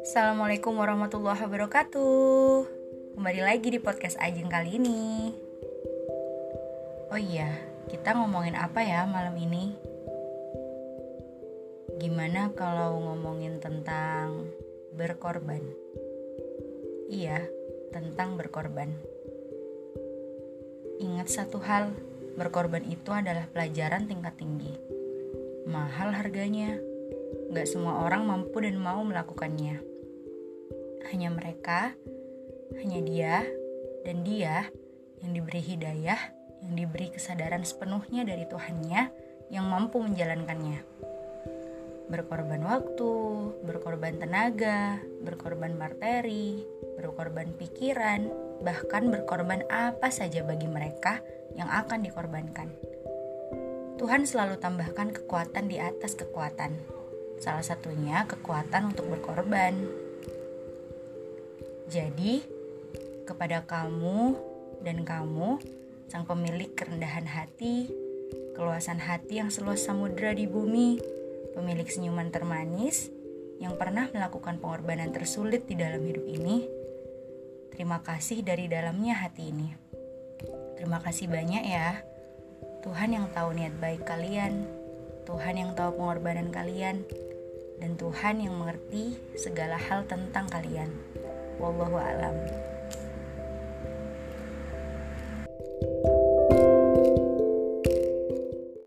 Assalamualaikum warahmatullahi wabarakatuh Kembali lagi di podcast Ajeng kali ini Oh iya, kita ngomongin apa ya malam ini? Gimana kalau ngomongin tentang berkorban? Iya, tentang berkorban Ingat satu hal, berkorban itu adalah pelajaran tingkat tinggi Mahal harganya, Gak semua orang mampu dan mau melakukannya. Hanya mereka, hanya dia, dan dia yang diberi hidayah, yang diberi kesadaran sepenuhnya dari Tuhannya yang mampu menjalankannya. Berkorban waktu, berkorban tenaga, berkorban materi, berkorban pikiran, bahkan berkorban apa saja bagi mereka yang akan dikorbankan. Tuhan selalu tambahkan kekuatan di atas kekuatan Salah satunya kekuatan untuk berkorban. Jadi, kepada kamu dan kamu, sang pemilik kerendahan hati, keluasan hati yang seluas samudera di bumi, pemilik senyuman termanis, yang pernah melakukan pengorbanan tersulit di dalam hidup ini, terima kasih dari dalamnya hati ini. Terima kasih banyak ya, Tuhan yang tahu niat baik kalian, Tuhan yang tahu pengorbanan kalian, dan Tuhan yang mengerti segala hal tentang kalian. Wallahu a'lam.